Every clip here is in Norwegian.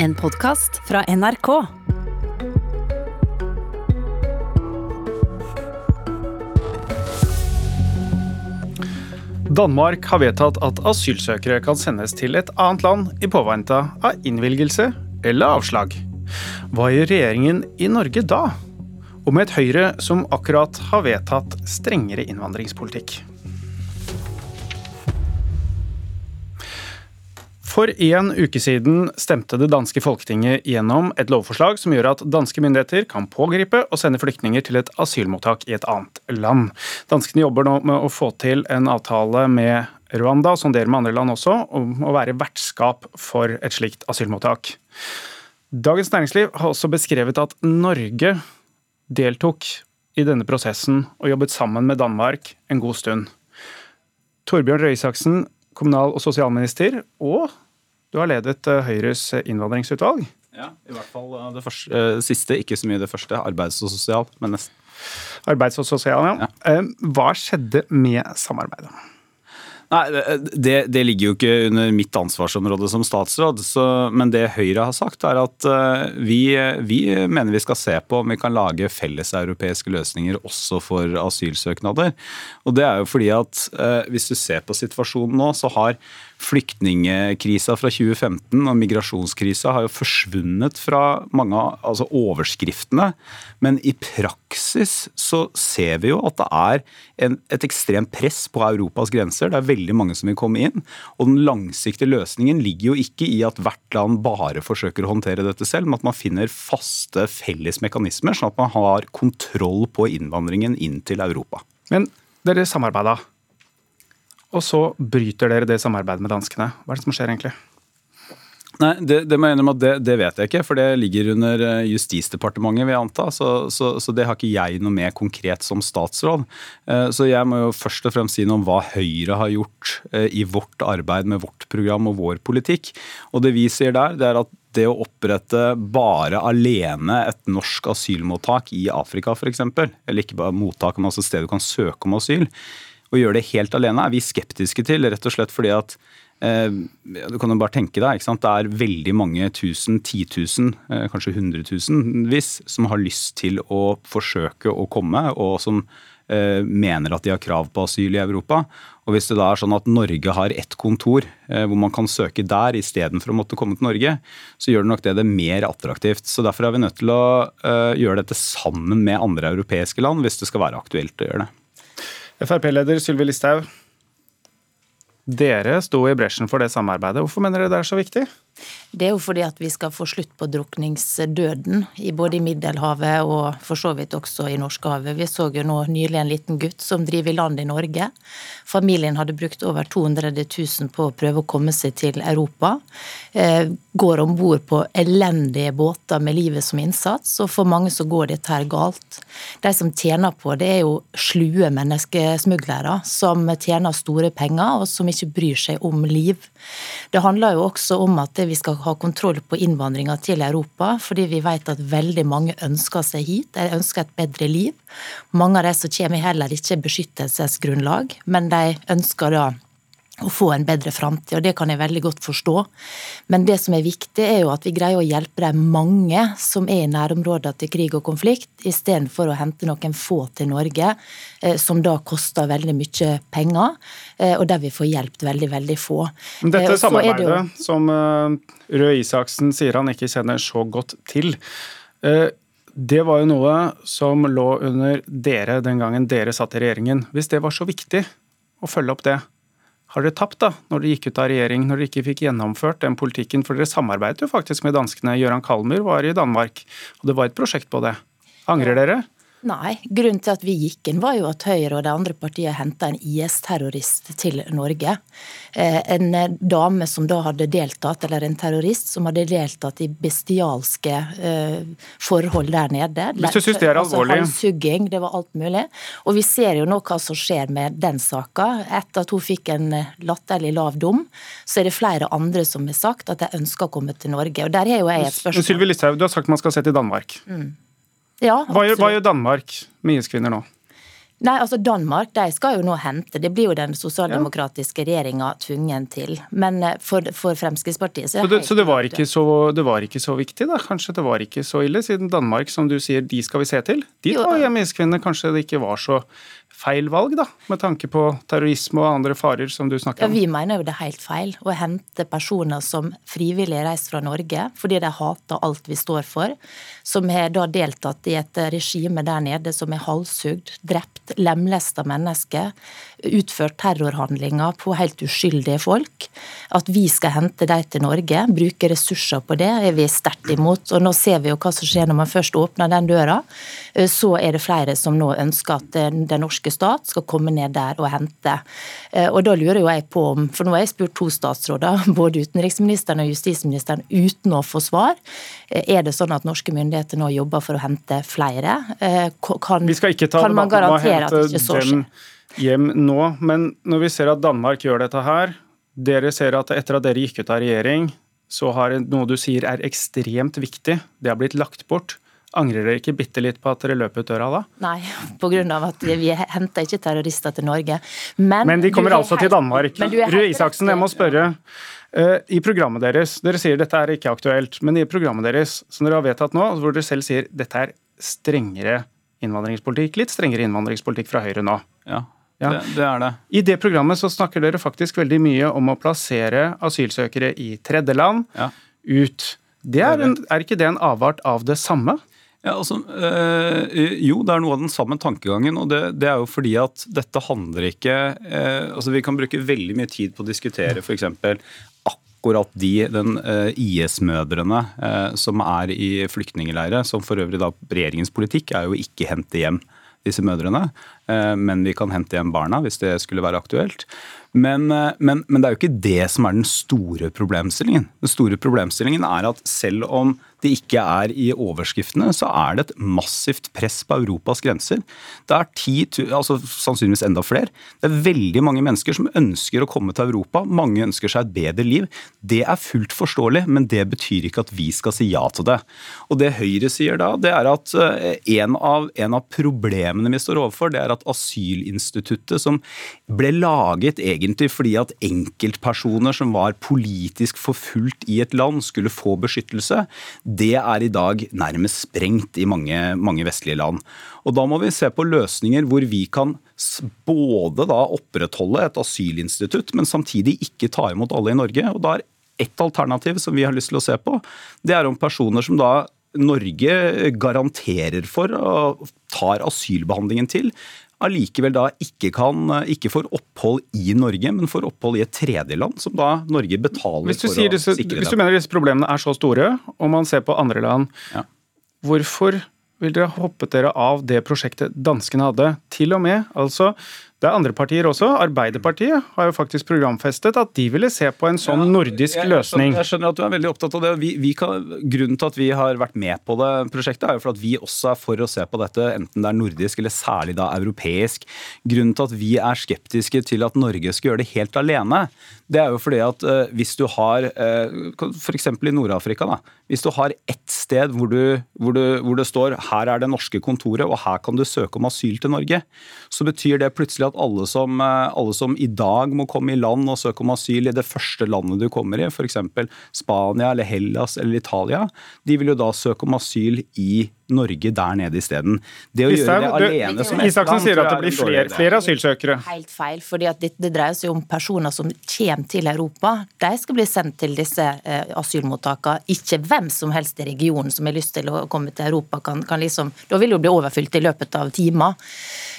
En podkast fra NRK. Danmark har vedtatt at asylsøkere kan sendes til et annet land i påvente av innvilgelse eller avslag. Hva gjør regjeringen i Norge da? Og med et Høyre som akkurat har vedtatt strengere innvandringspolitikk. For en uke siden stemte det danske folketinget gjennom et lovforslag som gjør at danske myndigheter kan pågripe og sende flyktninger til et asylmottak i et annet land. Danskene jobber nå med å få til en avtale med Rwanda, og sonderer med andre land også, om å være vertskap for et slikt asylmottak. Dagens Næringsliv har også beskrevet at Norge deltok i denne prosessen og jobbet sammen med Danmark en god stund. Torbjørn Røe Isaksen, kommunal- og sosialminister, og du har ledet eh, Høyres innvandringsutvalg. Ja, i hvert fall eh, det første, eh, siste, ikke så mye det første. Arbeids- og sosial, men nesten. Arbeids- og sosial, ja. ja. Hva skjedde med samarbeidet? Nei, det, det, ligger jo ikke under mitt ansvarsområde som statsråd. Så, men det Høyre har sagt, er at vi, vi, mener vi skal se på om vi kan lage felleseuropeiske løsninger også for asylsøknader. Og det er jo fordi at hvis du ser på situasjonen nå, så har Flyktningkrisa fra 2015 og migrasjonskrisa har jo forsvunnet fra mange av altså overskriftene. Men i praksis så ser vi jo at det er en, et ekstremt press på Europas grenser. Det er veldig mange som vil komme inn. Og den langsiktige løsningen ligger jo ikke i at hvert land bare forsøker å håndtere dette selv, men at man finner faste felles mekanismer, sånn at man har kontroll på innvandringen inn til Europa. Men dere samarbeida og så bryter dere det samarbeidet med danskene. Hva er det som skjer egentlig? Nei, det, det må jeg innrømme at det, det, vet jeg ikke, for det ligger under eh, Justisdepartementet, vil jeg anta. Så, så, så, det har ikke jeg noe med konkret som statsråd. Eh, så jeg må jo først og fremst si noe om hva Høyre har gjort eh, i vårt arbeid med vårt program og vår politikk. Og det vi sier der, det er at det å opprette bare alene et norsk asylmottak i Afrika f.eks., eller ikke bare mottak, men altså sted du kan søke om asyl, og gjøre det helt alene er vi skeptiske til, rett og slett fordi at du kan jo bare tenke deg? Det er veldig mange tusen, titusen, eh, kanskje hundretusenvis som har lyst til å forsøke å komme, og som eh, mener at de har krav på asyl i Europa. Og Hvis det da er sånn at Norge har ett kontor eh, hvor man kan søke der istedenfor å måtte komme til Norge, så gjør det nok det det mer attraktivt. Så Derfor er vi nødt til å eh, gjøre dette sammen med andre europeiske land hvis det skal være aktuelt å gjøre det. Frp-leder Sylvi Listhaug, dere sto i bresjen for det samarbeidet. Hvorfor mener dere det er så viktig? Det er jo fordi at vi skal få slutt på drukningsdøden både i Middelhavet og for så vidt også i Norskehavet. Vi så jo nå nylig en liten gutt som driver i land i Norge. Familien hadde brukt over 200 000 på å prøve å komme seg til Europa. Eh, går om bord på elendige båter med livet som innsats, og for mange så går dette her galt. De som tjener på det, er jo slue menneskesmuglere som tjener store penger, og som ikke bryr seg om liv. Det handler jo også om at vi skal ha kontroll på innvandringa til Europa, fordi vi vet at veldig mange ønsker seg hit, de ønsker et bedre liv. Mange av de som kommer, heller ikke beskyttelsesgrunnlag, men de ønsker da å få en bedre framtid, og det kan jeg veldig godt forstå. Men det som er viktig, er jo at vi greier å hjelpe de mange som er i nærområder til krig og konflikt, istedenfor å hente noen få til Norge, eh, som da koster veldig mye penger, eh, og der vi får hjulpet veldig, veldig få. Men dette eh, samarbeidet det jo... som Røe Isaksen sier han ikke kjenner så godt til, det var jo noe som lå under dere den gangen dere satt i regjeringen. Hvis det var så viktig å følge opp det, har dere tapt da, når dere gikk ut av regjering, når dere ikke fikk gjennomført den politikken? For dere samarbeidet jo faktisk med danskene. Gøran Kalmyr var i Danmark, og det var et prosjekt på det. Angrer dere? Nei, grunnen til at vi gikk inn var jo at Høyre og de andre partiene henta en IS-terrorist til Norge. Eh, en dame som da hadde deltatt, eller en terrorist som hadde deltatt i bestialske eh, forhold der nede. Hvis du syns det er altså alvorlig? Altså halshugging, det var alt mulig. Og vi ser jo nå hva som skjer med den saka. Etter at hun fikk en latterlig lav dom, så er det flere andre som har sagt at de ønsker å komme til Norge. Og der har jo jeg et spørsmål. Sylvi Listhaug, du har sagt man skal se til Danmark. Mm. Ja, hva, gjør, hva gjør Danmark med IS-kvinner nå? Nei, altså Danmark de skal jo nå hente. Det blir jo den sosialdemokratiske regjeringa tvungen til. Men eh, for, for Fremskrittspartiet så, det, så det, var ikke så, det var ikke så viktig, da? Kanskje det var ikke så ille, siden Danmark, som du sier, de skal vi se til? De tar hjem iskvinner. Kanskje det ikke var så feil valg, da, med tanke på terrorisme og andre farer som du snakker om? Ja, Vi mener jo det er helt feil å hente personer som frivillig reiser fra Norge fordi de hater alt vi står for, som har da deltatt i et regime der nede som er halshugd, drept, lemlesta mennesker, utført terrorhandlinger på helt uskyldige folk. At vi skal hente dem til Norge, bruke ressurser på det, er vi sterkt imot. Og nå ser vi jo hva som skjer når man først åpner den døra. Så er det flere som nå ønsker at den norske norske stat skal komme ned der og hente. Eh, og da lurer jo jeg på om, for nå har jeg spurt to statsråder, både utenriksministeren og justisministeren, uten å få svar. Eh, er det sånn at norske myndigheter nå jobber for å hente flere? Eh, kan, vi skal ikke ta kan man garantere at det ikke så skjer? hjem nå, men når vi ser at Danmark gjør dette her, dere ser at etter at dere gikk ut av regjering, så har noe du sier er ekstremt viktig, det har blitt lagt bort. Angrer dere ikke bitte litt på at dere løp ut døra da? Nei, pga. at vi henter ikke terrorister til Norge. Men, Men de kommer altså helt, til Danmark. Røe Isaksen, jeg må spørre. Uh, I programmet deres, Dere sier dette er ikke aktuelt, men i programmet deres som dere har vedtatt nå, hvor dere selv sier dette er strengere innvandringspolitikk, litt strengere innvandringspolitikk fra Høyre nå. Ja, ja. Det, det, er det. I det programmet så snakker dere faktisk veldig mye om å plassere asylsøkere i tredjeland ja. ut. Det er, en, er ikke det en avart av det samme? Ja, altså, øh, jo, det er noe av den samme tankegangen. og Det, det er jo fordi at dette handler ikke øh, altså Vi kan bruke veldig mye tid på å diskutere f.eks. akkurat de, den øh, IS-mødrene som er i flyktningleirer, som for øvrig da regjeringens politikk er jo ikke hente hjem disse mødrene, men vi kan hente hjem barna hvis det skulle være aktuelt. Men, men, men, det er jo ikke det som er den store problemstillingen. Den store problemstillingen er at selv om det ikke er i overskriftene, så er det et massivt press på Europas grenser. Det er ti, altså sannsynligvis enda flere. Det er veldig mange mennesker som ønsker å komme til Europa. Mange ønsker seg et bedre liv. Det er fullt forståelig, men det betyr ikke at vi skal si ja til det. Og det Høyre sier da, det er at eh, en av, en av problemene vi står overfor, det er at asylinstituttet, som ble laget egentlig fordi at enkeltpersoner som var politisk forfulgt i et land, skulle få beskyttelse, det er i dag nærmest sprengt i mange, mange vestlige land. Og Da må vi se på løsninger hvor vi kan både opprettholde et asylinstitutt, men samtidig ikke ta imot alle i Norge. Og da er ett alternativ som vi har lyst til å se på, det er om personer som da Norge garanterer for og tar asylbehandlingen til, allikevel da ikke, kan, ikke får opphold i Norge, men får opphold i et tredjeland, som da Norge betaler for å disse, sikre Hvis du mener disse problemene er så store, og man ser på andre land, ja. hvorfor vil dere hoppet dere av det prosjektet danskene hadde? Til og med, altså det er andre partier også. Arbeiderpartiet har jo faktisk programfestet at de ville se på en sånn ja, nordisk jeg, løsning. Jeg skjønner at du er veldig opptatt av det. Vi, vi kan, grunnen til at vi har vært med på det prosjektet, er jo for at vi også er for å se på dette, enten det er nordisk eller særlig da europeisk. Grunnen til at vi er skeptiske til at Norge skal gjøre det helt alene, det er jo fordi at uh, hvis du har uh, f.eks. i Nord-Afrika, hvis du har ett sted hvor, du, hvor, du, hvor det står her er det norske kontoret, og her kan du søke om asyl til Norge, så betyr det plutselig at alle som, eh, alle som, i dag må komme i land og søke om asyl i det første landet du kommer i, f.eks. Spania eller Hellas eller Italia, de vil jo da søke om asyl i Norge der nede isteden. Det å gjøre det alene som Isaksen sier at det blir flere, flere asylsøkere. Helt feil, fordi det, det, dreier seg om personer som kommer til Europa. De skal bli sendt til disse eh, asylmottakene. Ikke hvem som helst i regionen som har lyst til å komme til Europa. Kan, kan liksom, da vil jo bli overfylt i løpet av timer.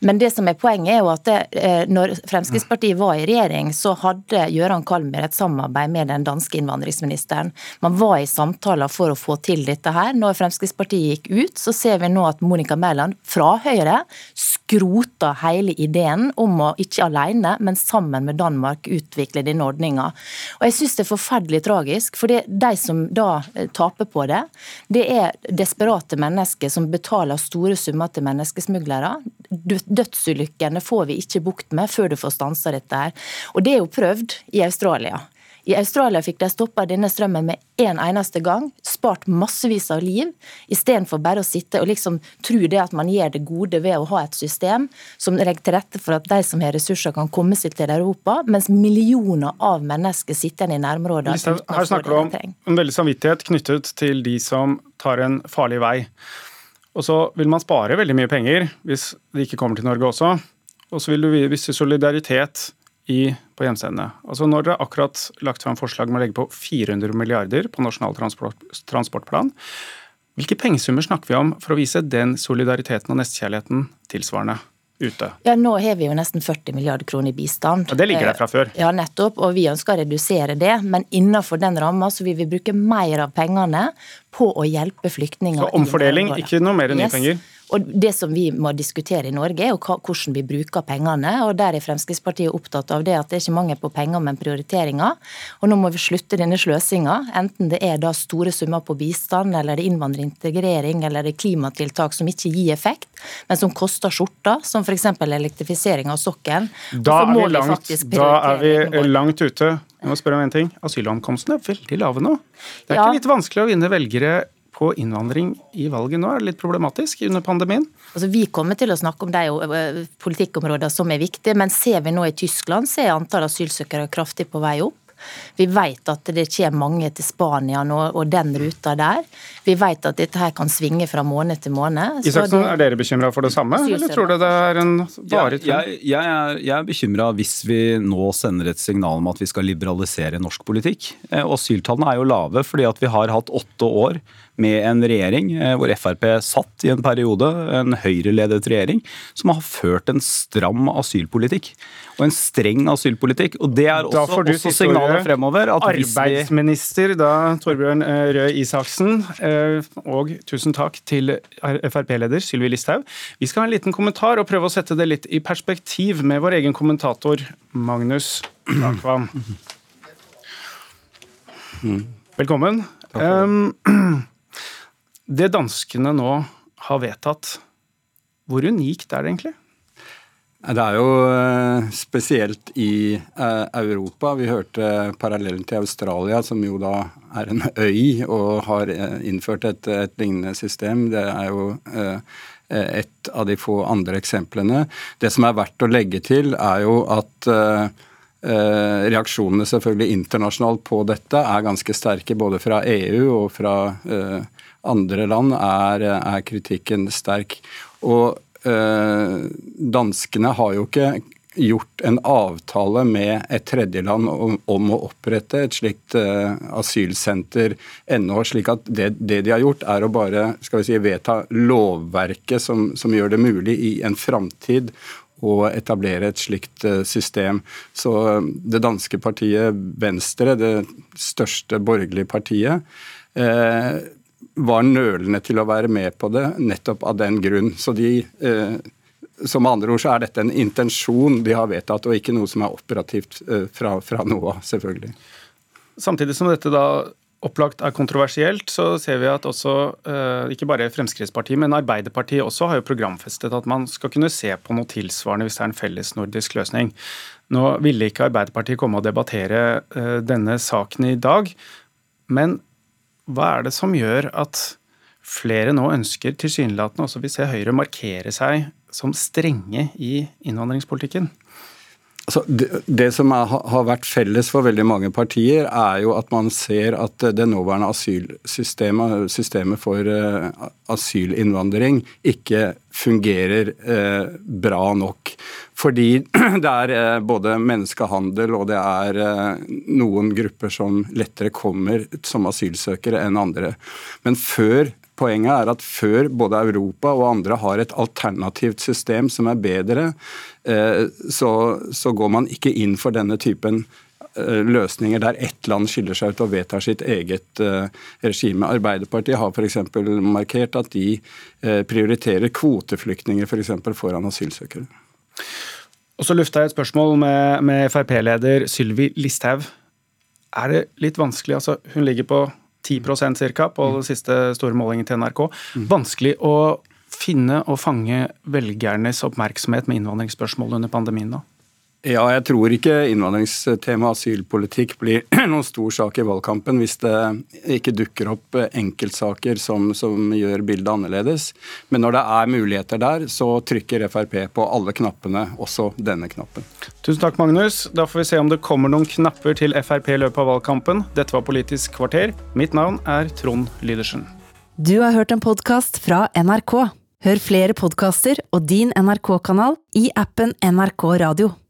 Men det som er poenget er jo at det, eh, når Fremskrittspartiet var i regjering, så hadde Gøran Kalmer et samarbeid med den danske innvandringsministeren. Man var i samtaler for å få til dette her. Når Fremskrittspartiet gikk ut, så ser vi nå at Monica Mæland fra Høyre skrota hele ideen om å ikke alene, men sammen med Danmark utvikle denne ordninga. Og jeg syns det er forferdelig tragisk, for de som da eh, taper på det, det er desperate mennesker som betaler store summer til menneskesmuglere dødsulykkene får vi ikke bukt med før du får stansa dette her. Og det er jo prøvd i Australia. I Australia fikk de stoppa denne strømmen med en eneste gang, spart massevis av liv, istedenfor bare å sitte og liksom tro det at man gjør det gode ved å ha et system som legger til rette for at de som har ressurser, kan komme seg til Europa, mens millioner av mennesker sitter i nærområdene Her snakker du om en veldig samvittighet knyttet til de som tar en farlig vei. Og så vil man spare veldig mye penger hvis de ikke kommer til Norge også. Og så vil du vise solidaritet i, på hjemstedene. Altså når det er akkurat lagt fram forslag om å legge på 400 milliarder på Nasjonal transport, transportplan, hvilke pengesummer snakker vi om for å vise den solidariteten og nestekjærligheten tilsvarende? Ute. Ja, Nå har vi jo nesten 40 milliarder kroner i bistand. Og det ligger der fra før. Ja, nettopp. Og vi ønsker å redusere det. Men innenfor den ramma så vil vi bruke mer av pengene på å hjelpe flyktninger. Så omfordeling, ikke noe mer nye yes. penger? Og Det som vi må diskutere i Norge, er jo hvordan vi bruker pengene. og Der er Fremskrittspartiet opptatt av det at det er ikke mangel på penger, men prioriteringer. Og Nå må vi slutte denne sløsinga. Enten det er da store summer på bistand, eller det er innvandrerintegrering, eller det er klimatiltak som ikke gir effekt, men som koster skjorta, som f.eks. elektrifisering av sokkelen. Da, er vi, langt, da er vi langt ute. Jeg må spørre om en ting. Asylankomstene er veldig lave nå. Det er ja. ikke litt vanskelig å vinne velgere på innvandring i valget nå? Er det litt problematisk under pandemien? Altså, vi kommer til å snakke om de eh, politikkområdene som er viktige, men ser vi nå i Tyskland, så er antall asylsøkere kraftig på vei opp. Vi vet at det kommer mange til Spania nå, og den ruta der. Vi vet at dette her kan svinge fra måned til måned. Isaksen, det... er dere bekymra for det samme, eller tror du det er en varig trend? Jeg, jeg, er, jeg er bekymra hvis vi nå sender et signal om at vi skal liberalisere norsk politikk. Eh, asyltallene er jo lave fordi at vi har hatt åtte år med en regjering eh, hvor Frp satt i en periode, en høyreledet regjering, som har ført en stram asylpolitikk. Og en streng asylpolitikk. Og det er også, også signalet fremover. Arbeidsminister da, Torbjørn eh, Røe Isaksen, eh, og tusen takk til Frp-leder Sylvi Listhaug. Vi skal ha en liten kommentar og prøve å sette det litt i perspektiv med vår egen kommentator Magnus Akvam. Velkommen. Takk for Um, Det danskene nå har vedtatt, hvor unikt er det egentlig? Det er jo eh, spesielt i eh, Europa. Vi hørte parallellen til Australia, som jo da er en øy og har eh, innført et, et lignende system. Det er jo et av de få andre eksemplene. Det som er verdt å legge til, er jo at reaksjonene selvfølgelig internasjonalt på dette er ganske sterke, både fra EU og fra andre land er, er kritikken sterk. Og øh, danskene har jo ikke gjort en avtale med et tredjeland om, om å opprette et slikt uh, asylsenter ennå. slik at det, det, de har gjort, er å bare skal vi si, vedta lovverket som, som gjør det mulig i en framtid å etablere et slikt uh, system. Så det danske partiet Venstre, det største borgerlige partiet, var nølende til å være med på det nettopp av den grunn. Så de, eh, som andre ord så er dette en intensjon de har vedtatt, og ikke noe som er operativt eh, fra, fra nå av, selvfølgelig. Samtidig som dette da opplagt er kontroversielt, så ser vi at også eh, ikke bare Fremskrittspartiet, men Arbeiderpartiet også har jo programfestet at man skal kunne se på noe tilsvarende hvis det er en felles nordisk løsning. Nå ville ikke Arbeiderpartiet komme og debattere denne saken i dag, men hva er det som gjør at flere nå ønsker tilsynelatende også vil se Høyre markere seg som strenge i innvandringspolitikken? Altså, det, det, som er, har vært felles for veldig mange partier, er jo at man ser at det nåværende asylsystemet, systemet for uh, asylinnvandring, ikke fungerer uh, bra nok. Fordi det er uh, både menneskehandel og det er noen grupper som lettere kommer som asylsøkere enn andre. Men før Poenget er at før både Europa og andre har et alternativt system som er bedre, eh, så, så går man ikke inn for denne typen eh, løsninger der ett land skiller seg ut og vedtar sitt eget uh, regime. Arbeiderpartiet har f.eks. markert at de prioriterer kvoteflyktninger for For foran asylsøkere. Og så lufta jeg et spørsmål med, med Frp-leder Sylvi Listhaug. Er det litt vanskelig, altså Hun ligger på 10% ca. på den siste store målingen til NRK. Vanskelig å finne og fange velgernes oppmerksomhet med innvandringsspørsmål under pandemien nå? Ja, jeg tror ikke innvandringstema asylpolitikk blir noen stor sak i valgkampen hvis det ikke dukker opp enkeltsaker som, som, gjør bildet annerledes. Men når det er muligheter der, så trykker Frp på alle knappene, også denne knappen. Tusen takk, Magnus. Da får vi se om det kommer noen knapper til Frp i løpet av valgkampen. Dette var Politisk kvarter. Mitt navn er Trond Lydersen. Du har hørt en podkast fra NRK. Hør flere podkaster og din NRK-kanal i appen NRK Radio.